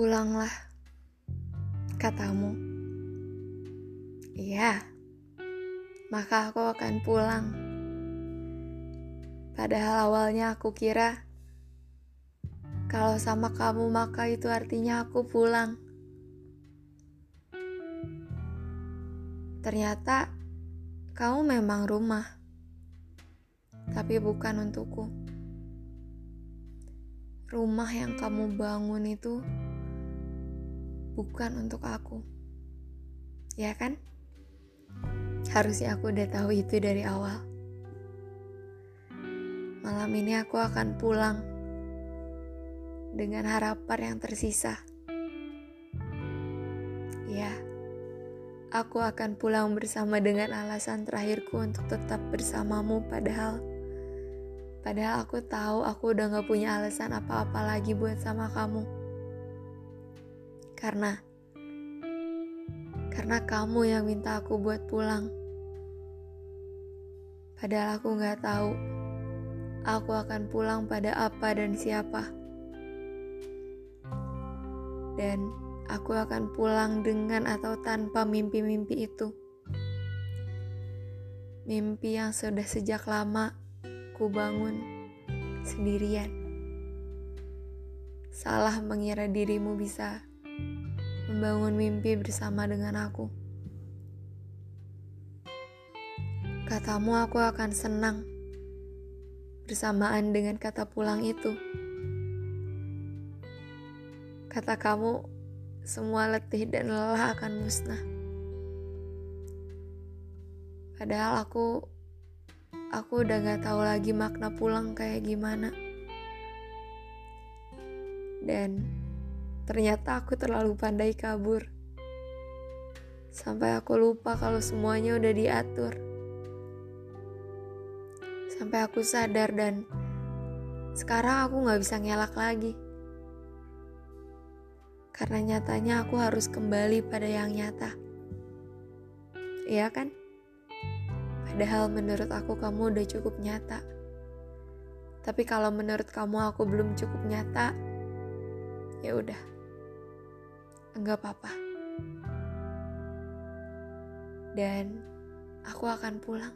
Pulanglah, katamu. Iya, maka aku akan pulang. Padahal awalnya aku kira kalau sama kamu maka itu artinya aku pulang. Ternyata kamu memang rumah, tapi bukan untukku. Rumah yang kamu bangun itu bukan untuk aku. Ya kan? Harusnya aku udah tahu itu dari awal. Malam ini aku akan pulang dengan harapan yang tersisa. Ya, aku akan pulang bersama dengan alasan terakhirku untuk tetap bersamamu padahal padahal aku tahu aku udah gak punya alasan apa-apa lagi buat sama kamu. Karena karena kamu yang minta aku buat pulang. Padahal aku gak tahu aku akan pulang pada apa dan siapa. Dan aku akan pulang dengan atau tanpa mimpi-mimpi itu. Mimpi yang sudah sejak lama ku bangun sendirian. Salah mengira dirimu bisa membangun mimpi bersama dengan aku. Katamu aku akan senang bersamaan dengan kata pulang itu. Kata kamu, semua letih dan lelah akan musnah. Padahal aku, aku udah gak tahu lagi makna pulang kayak gimana. Dan ternyata aku terlalu pandai kabur. Sampai aku lupa kalau semuanya udah diatur. Sampai aku sadar dan sekarang aku gak bisa ngelak lagi. Karena nyatanya aku harus kembali pada yang nyata. Iya kan? Padahal menurut aku kamu udah cukup nyata. Tapi kalau menurut kamu aku belum cukup nyata, ya udah. Enggak apa-apa. Dan aku akan pulang.